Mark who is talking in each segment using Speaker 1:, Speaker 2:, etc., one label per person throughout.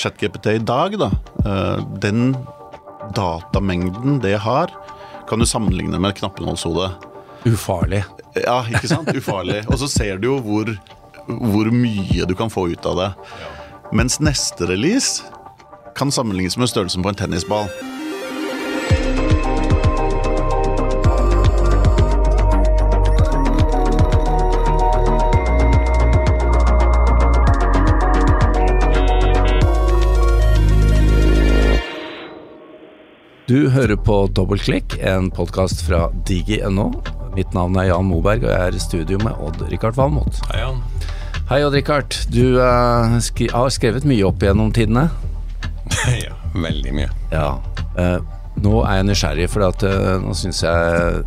Speaker 1: ChatGPT i dag, da, eh, den datamengden det har, kan du sammenligne med et knappenålshode.
Speaker 2: Ufarlig.
Speaker 1: Ja, ikke sant? Ufarlig. Og så ser du jo hvor, hvor mye du kan få ut av det. Mens neste release kan sammenlignes med størrelsen på en tennisball.
Speaker 2: Du hører på Dobbeltklikk, en podkast fra digi.no. Mitt navn er Jan Moberg, og jeg er i studio med Odd-Rikard Valmot.
Speaker 3: Hei, Jan.
Speaker 2: Hei, Odd-Rikard. Du uh, skri har skrevet mye opp gjennom tidene.
Speaker 3: ja, veldig mye.
Speaker 2: Ja. Uh, nå er jeg nysgjerrig, for at, uh, nå syns jeg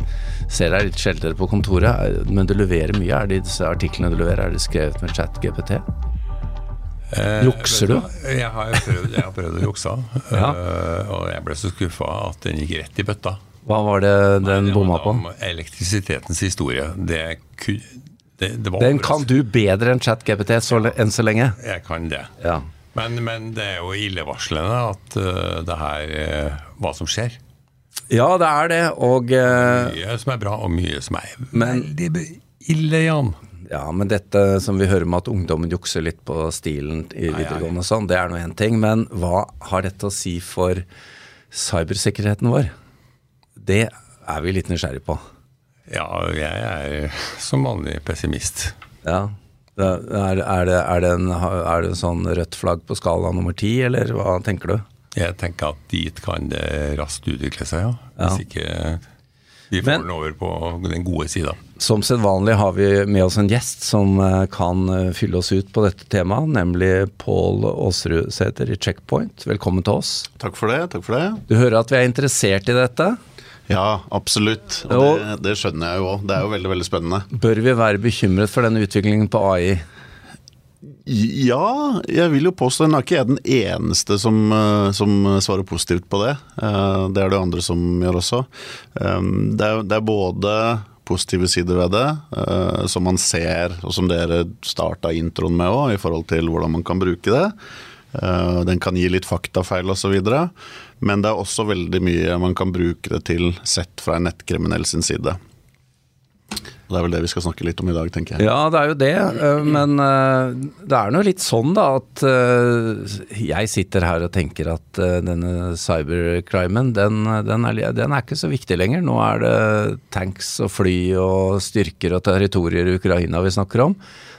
Speaker 2: ser deg litt sjeldnere på kontoret. eh, Men du leverer mye. Er det disse artiklene du leverer, er det skrevet med chat-GPT?
Speaker 3: Eh,
Speaker 2: Jukser du?
Speaker 3: Jeg har prøvd, jeg har prøvd å jukse,
Speaker 2: Ja.
Speaker 3: uh, og jeg ble så skuffa at den gikk rett i bøtta.
Speaker 2: Hva var det den
Speaker 3: Det
Speaker 2: bomma på?
Speaker 3: om Elektrisitetens historie. Det, det,
Speaker 2: Den kan du bedre enn chat-GPT så, le- enn så lenge.
Speaker 3: Jeg kan det.
Speaker 2: Ja.
Speaker 3: Men, men det er jo illevarslende at uh, det her uh, Hva som skjer.
Speaker 2: ja, det er det, og eh,
Speaker 3: Mye som er bra, og mye som er
Speaker 2: Men-
Speaker 3: veldig ille, Jan.
Speaker 2: Ja, men dette som vi hører med at ungdommen jukser litt på stilen i videregående og sånn, det er nå én ting. Men hva har dette å si for cybersikkerheten vår? Det er vi litt nysgjerrig på.
Speaker 3: Ja, jeg er som vanlig pessimist.
Speaker 2: Ja. Er, er, det, er, det en, er det en sånn rødt flagg på skala nummer ti, eller hva tenker du?
Speaker 3: Jeg tenker at dit kan det raskt utvikle seg, ja.
Speaker 2: Ja.
Speaker 3: Hvis ikke vi får
Speaker 2: Men-
Speaker 3: den over på den gode sida.
Speaker 2: Som sedvanlig har vi med oss en gjest som eh, kan eh, fylle oss ut på dette temaet, nemlig Pål Aasrudsæter i Checkpoint. Velkommen til oss.
Speaker 1: Takk for det. takk for det.
Speaker 2: Du hører at vi er interessert i dette.
Speaker 1: Ja, absolutt. Og
Speaker 2: Og-
Speaker 1: det, det skjønner jeg jo òg. Det er jo veldig veldig spennende.
Speaker 2: Bør vi være bekymret for denne utviklingen på AI?
Speaker 1: Ja, jeg vil jo påstå den er ikke jeg den eneste som, eh, som svarer positivt på det. Eh, Det er det andre som gjør også. Um, Det er, det er både positive sider ved det, eh, som man ser, og som dere starta introen med òg, i forhold til hvordan man kan bruke det. Eh, Den kan gi litt faktafeil osv. Men det er også veldig mye man kan bruke det til sett fra en nettkriminell sin side. Det er vel det vi skal snakke litt om i dag, tenker jeg.
Speaker 2: Ja, det er jo det, øh, men øh, det er nå litt sånn da at øh, jeg sitter her og tenker at denne cybercrimen, den, den, er, den er ikke så viktig lenger. Nå er det tanks og fly og styrker og territorier i Ukraina vi snakker om.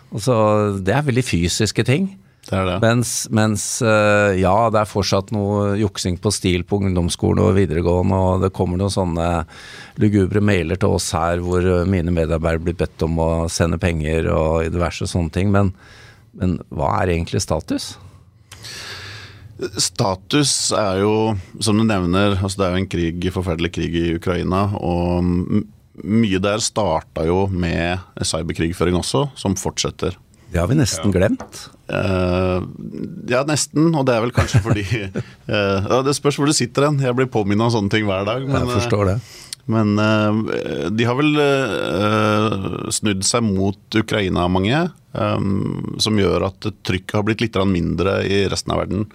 Speaker 2: Altså, så Det er veldig fysiske ting.
Speaker 1: Det er det.
Speaker 2: Mens, mens øh, ja, det er fortsatt noe juksing på stil på ungdomsskolen og videregående, og det kommer noen sånne lugubre mailer til oss her hvor øh, mine medarbeidere blir bedt om å sende penger og diverse sånne ting. Men, men hva er egentlig status?
Speaker 1: Status er jo, som du nevner, altså det er jo en krig, forferdelig krig i Ukraina. Og mye der starta jo med cyberkrigføring også, som fortsetter.
Speaker 2: Det har vi nesten glemt.
Speaker 1: Uh, ja, nesten. Og det er vel kanskje fordi uh, Det spørs hvor du sitter hen. Jeg blir påminnet om sånne ting hver dag. Men,
Speaker 2: Jeg forstår det.
Speaker 1: men uh, de har vel eh, snudd seg mot Ukraina, mange. Um, som gjør at trykket har blitt litt mindre i resten av verden.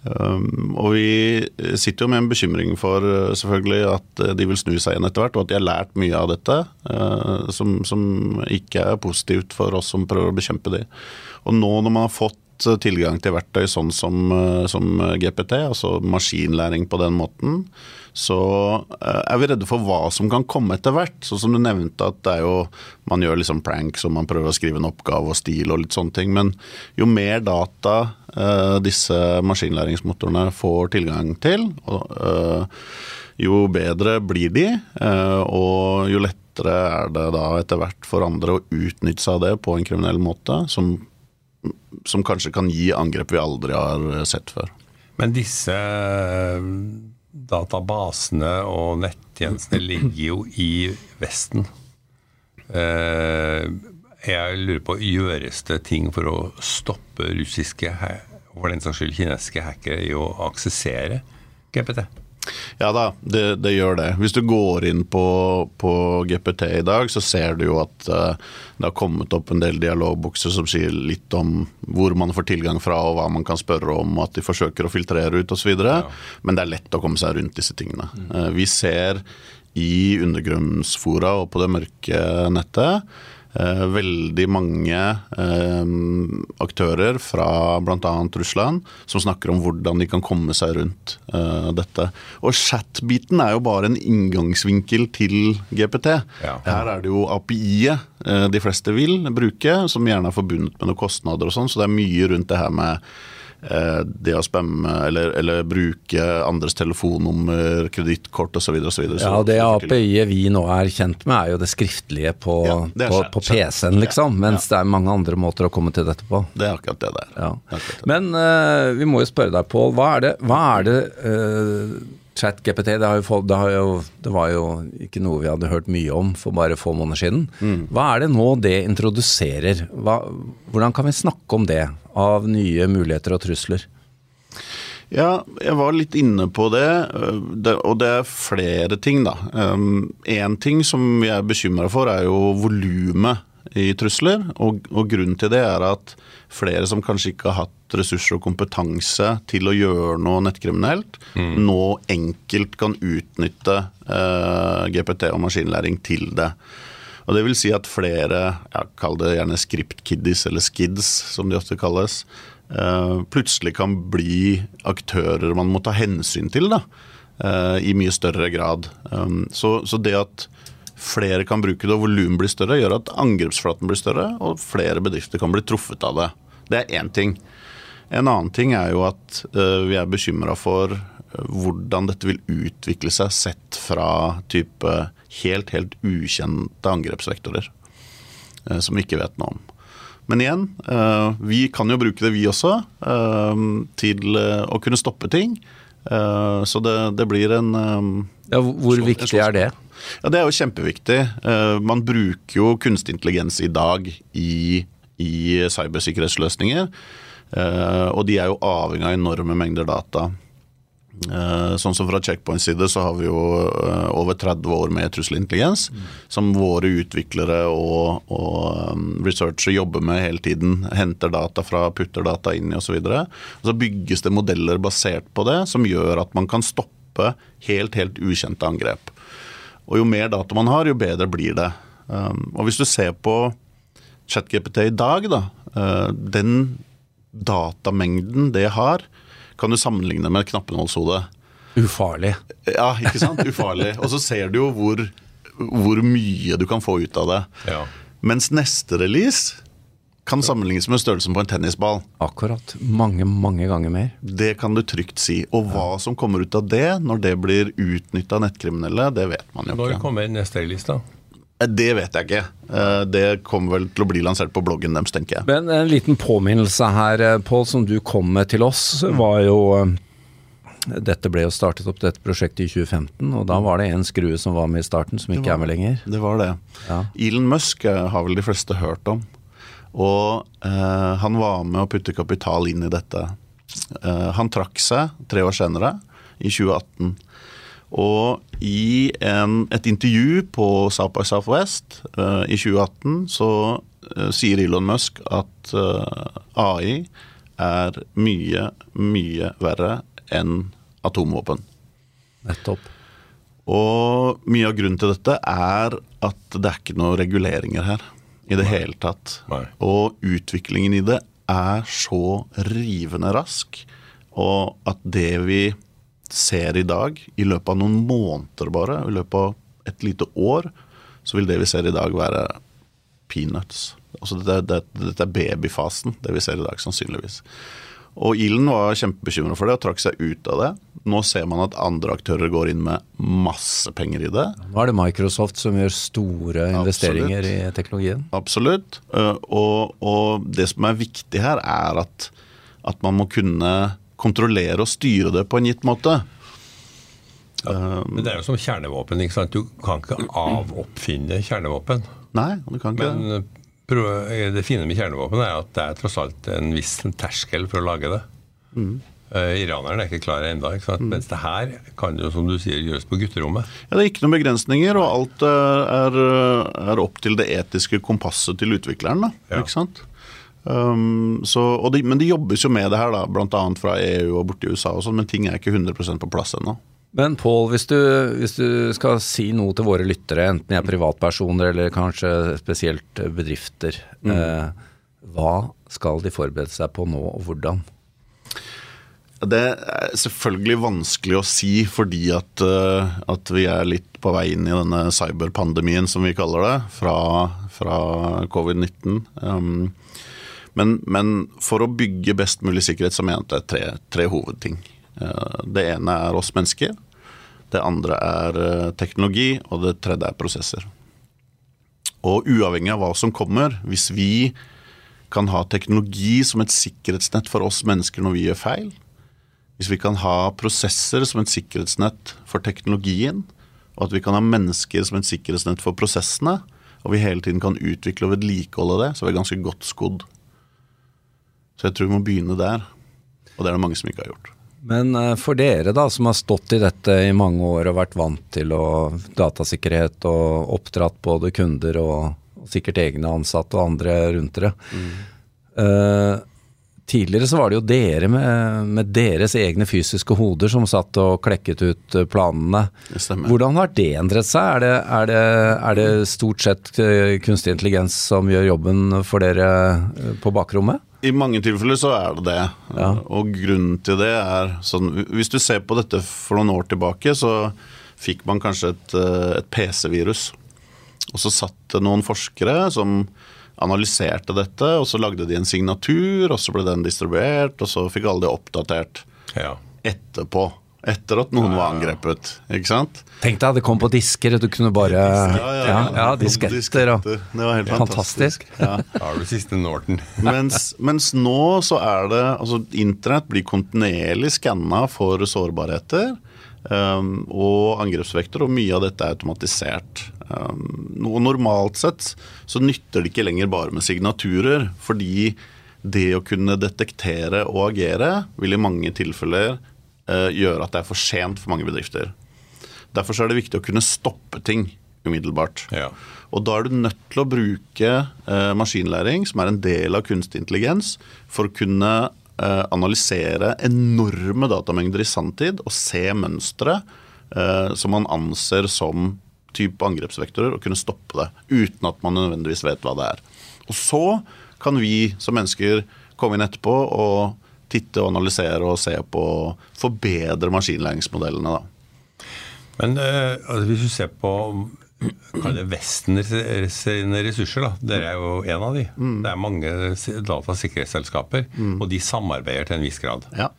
Speaker 1: Um, og vi sitter jo med en bekymring for uh, selvfølgelig at uh, de vil snu seg igjen etter hvert, og at de har lært mye av dette uh, som, som ikke er positivt for oss som prøver å bekjempe de. Og nå når man har fått uh, tilgang til verktøy sånn som, uh, som GPT, altså maskinlæring på den måten, så er vi redde for hva som kan komme etter hvert. Sånn som du nevnte at det er jo man gjør liksom pranks og man prøver å skrive en oppgave og stil og litt sånne ting. Men jo mer data eh, disse maskinlæringsmotorene får tilgang til, eh, jo bedre blir de. eh, og jo lettere er det da etter hvert for andre å utnytte seg av det på en kriminell måte, som, som kanskje kan gi angrep vi aldri har sett før.
Speaker 3: Men disse eh, databasene og nettjenestene ligger jo i Vesten. Eh, jeg lurer på, gjøres det ting for å stoppe russiske, for den saks skyld kinesiske hackere i å aksessere GPT?
Speaker 1: Ja da, det, det, gjør det. Hvis du går inn på, på, GPT i dag, så ser du jo at uh, det har kommet opp en del dialogbukser som sier litt om hvor man får tilgang fra og hva man kan spørre om, og at de forsøker å filtrere ut osv. Ja. Men det er lett å komme seg rundt disse tingene. Mm. Vi ser i undergrunnsfora og på det mørke nettet Eh, veldig mange eh, aktører fra bl.a. Russland som snakker om hvordan de kan komme seg rundt eh, dette. Og chat-biten er jo bare en inngangsvinkel til GPT. Ja. Her er det jo API-et de fleste vil bruke, som gjerne er forbundet med noen kostnader og sånn, så det er mye rundt det her med Eh, det å spamme eller, eller, bruke andres telefonnummer, kredittkort osv.
Speaker 2: Ja, det API-et vi nå er kjent med, er jo det skriftlige på, ja, på, på PC-en, liksom. Ja, mens ja. det er mange andre måter å komme til dette på.
Speaker 1: Det er akkurat det der. Ja.
Speaker 2: Men uh, vi må jo spørre deg, Pål. Hva er det, hva er det uh, ChatGPT det, det, det, var jo ikke noe vi hadde hørt mye om for bare få måneder siden. Mm. Hva er det nå det introduserer? Hva, hvordan kan vi snakke om det? Av nye muligheter og trusler?
Speaker 1: Ja, jeg var litt inne på det, og det er flere ting, da. Én ting som jeg er bekymra for, er jo volumet i trusler. Og, og, grunnen til det er at flere som kanskje ikke har hatt ressurser og kompetanse til å gjøre noe nettkriminelt, mm. nå enkelt kan utnytte eh, GPT og maskinlæring til det. Og det vil si at flere, ja, kall det gjerne script-kiddies eller skids, som de ofte kalles, uh, plutselig kan bli aktører man må ta hensyn til da, uh, i mye større grad. Um, så, så, det at flere kan bruke det og volumet blir større, gjør at angrepsflaten blir større, og flere bedrifter kan bli truffet av det. Det er én ting. En annen ting er jo at uh, vi er bekymra for hvordan dette vil utvikle seg sett fra type helt, helt ukjente angrepsvektorer eh, som vi ikke vet noe om. Men igjen, eh, vi kan jo bruke det vi også, eh, til å kunne stoppe ting. Så det, det blir en
Speaker 2: ja, Hvor viktig er det?
Speaker 1: Ja, Det er jo kjempeviktig. Man bruker jo kunstig intelligens i dag i, i cybersikkerhetsløsninger. Og de er jo avhengig av enorme mengder data. Eh, sånn som Fra Checkpoints side så har vi jo eh, over 30 år med trusselintelligens, mm. som våre utviklere og, og um, researchere jobber med hele tiden. Henter data fra, putter data inn i osv. Så, så bygges det modeller basert på det, som gjør at man kan stoppe helt, helt ukjente angrep. Og Jo mer data man har, jo bedre blir det. Um, og Hvis du ser på ChatGPT i dag, da, uh, den datamengden det har, kan du sammenligne med et knappenålshode.
Speaker 2: Ufarlig.
Speaker 1: Ja, ikke sant? Ufarlig. Og så ser du jo hvor, hvor mye du kan få ut av det. Ja. Mens neste release kan sammenlignes med størrelsen på en tennisball.
Speaker 2: Akkurat. Mange, mange ganger mer.
Speaker 1: Det kan du trygt si. Og hva som kommer ut av det når det blir utnytta av nettkriminelle, det vet man jo
Speaker 3: ikke. Når kommer neste release, da?
Speaker 1: Eh, det vet jeg ikke. Eh, det kommer vel til å bli lansert på bloggen deres, tenker jeg.
Speaker 2: Men en liten påminnelse her, eh, Pål, som du kom med til oss, var jo dette ble jo startet opp dette prosjektet i 2015, og da var det en skrue som var med i starten, som ikke var, er med lenger.
Speaker 1: Det var det. Ja. Elon Musk har vel de fleste hørt om. Og eh, han var med å putte kapital inn i dette. Eh, han trakk seg tre år senere, i 2018. Og i en, et intervju på South by Southwest uh, i 2018 så uh, sier Elon Musk at uh, eh, AI er mye, mye verre enn atomvåpen.
Speaker 2: Nettopp.
Speaker 1: Og mye av grunnen til dette er at det er ikke noen reguleringer her i det Nei. hele tatt. Nei. Og utviklingen i det er så rivende rask, og at det vi ser i dag, i løpet av noen måneder bare, i løpet av et lite år, så vil det vi ser i dag være peanuts. Altså dette, dette, dette er babyfasen, det vi ser i dag, sannsynligvis. Og Ilen var kjempebekymra for det og trakk seg ut av det. Nå ser man at andre aktører går inn med masse penger i det.
Speaker 2: Nå er det Microsoft som gjør store investeringer Absolutt. i teknologien.
Speaker 1: Absolutt. Eh, og, og, det som er viktig her, er at, at man må kunne kontrollere og styre det på en gitt måte.
Speaker 3: Ja, men det er jo som kjernevåpen. ikke sant? Du kan ikke avoppfinne kjernevåpen.
Speaker 1: Nei, du kan ikke
Speaker 3: Men eh, det fine med kjernevåpen er at det er tross alt en viss terskel for å lage det. Mm. Uh, iranerne er ikke klare ennå. Mm. Mens det her kan jo, som du sier, gjøres på gutterommet.
Speaker 1: Ja, Det er ikke noen begrensninger, og alt er, er opp til det etiske kompasset til utvikleren. da, ja. ikke sant? Um, så, de, men de jobbes jo med det her, da, bl.a. fra EU og borti USA, og sånt, men ting er ikke 100 på plass ennå.
Speaker 2: Men Pål, hvis, hvis, du skal si noe til våre lyttere, enten de er privatpersoner eller kanskje spesielt bedrifter, mm. eh, hva skal de forberede seg på nå, og hvordan?
Speaker 1: Det er selvfølgelig vanskelig å si fordi at, uh, at, vi er litt på vei inn i denne cyberpandemien, som vi kaller det, fra, fra covid-19. Um, men, men, for å bygge best mulig sikkerhet så mente jeg tre, tre hovedting. Uh, det ene er oss mennesker. Det andre er uh, teknologi, og det tredje er prosesser. Og uavhengig av hva som kommer, hvis vi kan ha teknologi som et sikkerhetsnett for oss mennesker når vi gjør feil, hvis vi kan ha prosesser som et sikkerhetsnett for teknologien, og at vi kan ha mennesker som et sikkerhetsnett for prosessene, og vi hele tiden kan utvikle og vedlikeholde det, så er vi ganske godt skodd. Så jeg tror vi må begynne der. Og det er det mange som ikke har gjort.
Speaker 2: Men eh, for dere da, som har stått i dette i mange år og vært vant til å, datasikkerhet og oppdratt både kunder og, og sikkert egne ansatte og andre rundt dere. Mm. Uh, Tidligere så var det jo dere med, med, deres egne fysiske hoder som satt og klekket ut eh, planene. Hvordan har det endret seg? Er det, er, det, er det, stort sett eh, kunstig intelligens som gjør jobben for dere eh, på bakrommet?
Speaker 1: I mange tilfeller så er det det. Ja. Og grunnen til det er sånn Hvis du ser på dette for noen år tilbake, så fikk man kanskje et, et PC-virus. Og så satt det noen forskere som analyserte dette, og så lagde de en signatur, og så ble den distribuert, og så fikk alle det oppdatert ja. etterpå. Etter at noen ja, ja, var angrepet. ikke sant?
Speaker 2: Tenk deg at det kom på disker, du kunne bare Ja, ja, ja disketter. Og,
Speaker 1: det var helt fantastisk. fantastisk.
Speaker 3: Ja. Da har du siste Norton.
Speaker 1: mens, mens, nå så er det altså Internett blir kontinuerlig skanna for sårbarheter. Um, og angrepsvekter, og mye av dette er automatisert. Um, og normalt sett så nytter det ikke lenger bare med signaturer, fordi det å kunne detektere og agere vil i mange tilfeller uh, gjøre at det er for sent for mange bedrifter. Derfor er det viktig å kunne stoppe ting umiddelbart. Ja. Og da er du nødt til å bruke uh, maskinlæring, som er en del av kunstig intelligens, for å kunne analysere enorme datamengder i sanntid og se mønstre eh, som man anser som type angrepsvektorer, og kunne stoppe det uten at man nødvendigvis vet hva det er. Og så kan vi som mennesker komme inn etterpå og titte og analysere og se på forbedre maskinlæringsmodellene. Da.
Speaker 3: Men eh, altså, hvis du ser på kall det Vesten sine ressurser. da. Dere er jo en av de. Mm. Det er mange datasikkerhetsselskaper, mm. og de samarbeider til en viss grad. Ja.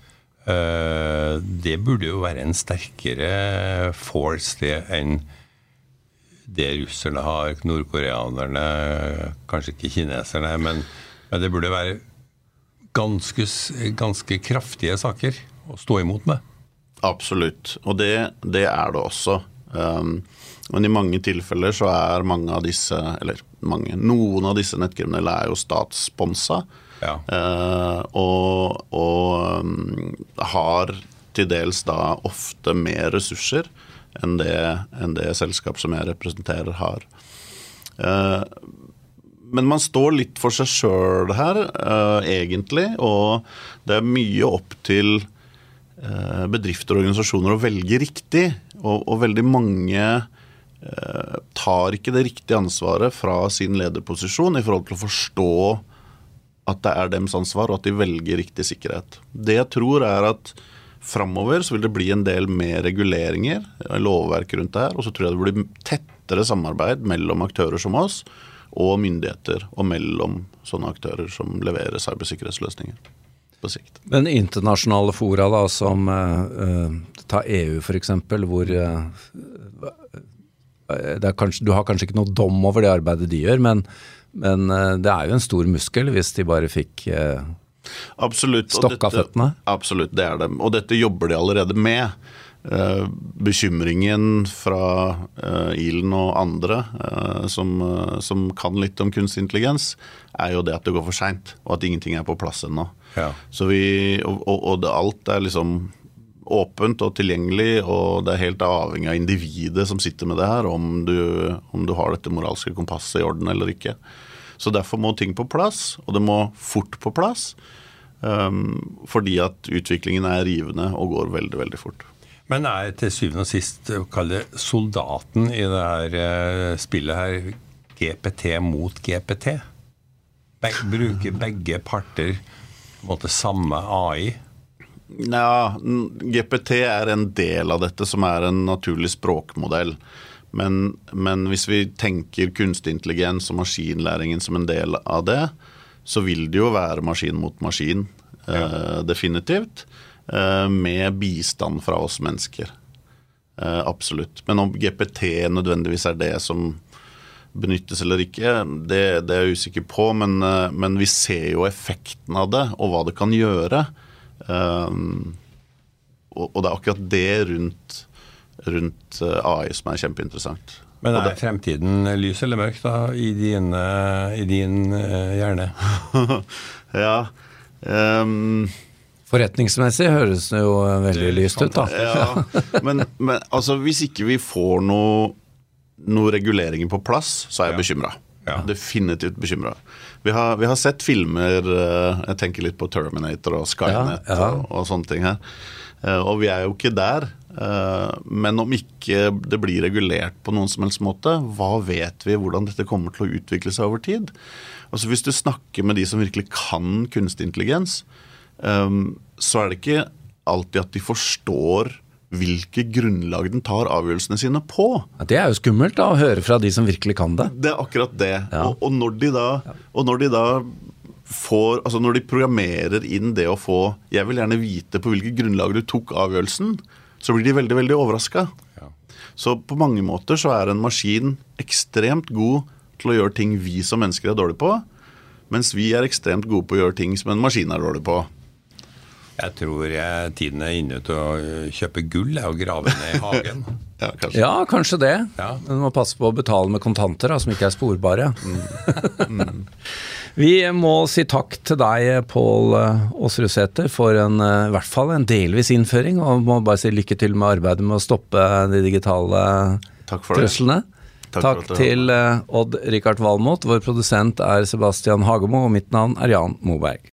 Speaker 3: Uh, det burde jo være en sterkere force det enn det russerne har, nordkoreanerne, kanskje ikke kineserne. Men, men det burde være ganske, ganske, kraftige saker å stå imot med.
Speaker 1: Absolutt, og det, det er det også. Um, men i mange tilfeller så er mange av disse, eller mange, noen av disse nettkriminelle er jo statssponsa. Ja. Eh, og, og um, har til dels da ofte mer ressurser enn det, enn det selskap som jeg representerer, har. Men man står litt for seg sjøl her, egentlig. Og det er mye opp til bedrifter og organisasjoner å velge riktig. Og, og veldig mange Eh, tar ikke det riktige ansvaret fra sin lederposisjon i forhold til å forstå at det er deres ansvar, og at de velger riktig sikkerhet. Det jeg tror er at framover så vil det bli en del mer reguleringer, lovverk rundt det her, og så tror jeg det blir tettere samarbeid mellom aktører som oss og myndigheter, og mellom sånne aktører som leverer cybersikkerhetsløsninger på sikt.
Speaker 2: Men internasjonale fora da, som uh, ta EU f.eks., hvor uh, kanskje, du har kanskje ikke noe dom over det arbeidet de gjør, men, men uh, det er jo en stor muskel hvis de bare fikk uh,
Speaker 1: Absolutt.
Speaker 2: stokka føttene.
Speaker 1: Absolutt, det er det. Og dette jobber de allerede med. Eh, bekymringen fra eh, Ilen og andre eh, som, som kan litt om kunstig intelligens, er jo det at det går for seint, og at ingenting er på plass ennå.
Speaker 3: Ja.
Speaker 1: Og, og, og det, alt er liksom åpent og tilgjengelig, og det er helt avhengig av individet som sitter med det her, om du, om du har dette moralske kompasset i orden eller ikke. Så derfor må ting på plass, og det må fort på plass. Um, fordi at utviklingen er rivende og går veldig, veldig fort.
Speaker 3: Men er til syvende og sist å kalle soldaten i det her eh, spillet her GPT mot GPT? Beg, bruker begge parter på måte samme AI?
Speaker 1: Ja, GPT er en del av dette som er en naturlig språkmodell. Men, men hvis vi tenker kunstig intelligens og maskinlæringen som en del av det, så vil det jo være maskin mot maskin, eh, definitivt. Eh, med bistand fra oss mennesker. Eh, absolutt. Men om GPT nødvendigvis er det som benyttes eller ikke, det, det er jeg usikker på. Men, eh, men, vi ser jo effekten av det, og hva det kan gjøre. Og, og, det er akkurat det rundt, rundt AI som er kjempeinteressant.
Speaker 3: Men er fremtiden lys eller mørk da, i din, i din hjerne?
Speaker 1: ja. Um,
Speaker 2: Forretningsmessig høres det jo veldig lyst ut, da.
Speaker 1: Ja, men, men, altså, hvis ikke vi får noe, noe reguleringer på plass, så er jeg ja. bekymra. Ja. Definitivt bekymra. Vi, vi, har sett filmer eh, Jeg tenker litt på Terminator og Skynet ja, og, og, sånne ting her. Eh, og vi er jo ikke der. Eh, men om ikke det blir regulert på noen som helst måte, hva vet vi hvordan dette kommer til å utvikle seg over tid? Altså Hvis du snakker med de som virkelig kan kunstig intelligens, så er det ikke alltid at de forstår hvilke grunnlag den tar avgjørelsene sine på.
Speaker 2: Det er jo skummelt da, å høre fra de som virkelig kan det.
Speaker 1: Det er akkurat det. Ja. Og, og, når de da, og når de da får Altså når de programmerer inn det å få Jeg vil gjerne vite på hvilket grunnlag du tok avgjørelsen, så blir de veldig, veldig overraska. Ja. Så på mange måter så er en maskin ekstremt god til å gjøre ting vi som mennesker er dårlige på, mens vi er ekstremt gode på å gjøre ting som en maskin er dårlig på.
Speaker 3: Jeg tror jeg, tiden er inne til å kjøpe gull og grave ned i hagen.
Speaker 2: ja, kanskje. ja, kanskje det. Ja. Men du må passe på å betale med kontanter da, som ikke er sporbare. Mm. mm. Vi må si takk til deg, Pål Aasrudsæter, for en, eh, i hvert fall en delvis innføring. Og må bare si lykke til med arbeidet med å stoppe de digitale truslene. Takk, takk til uh, Odd Rikard Valmot. Vår produsent er Sebastian Hagemo, og mitt navn er Jan Moberg.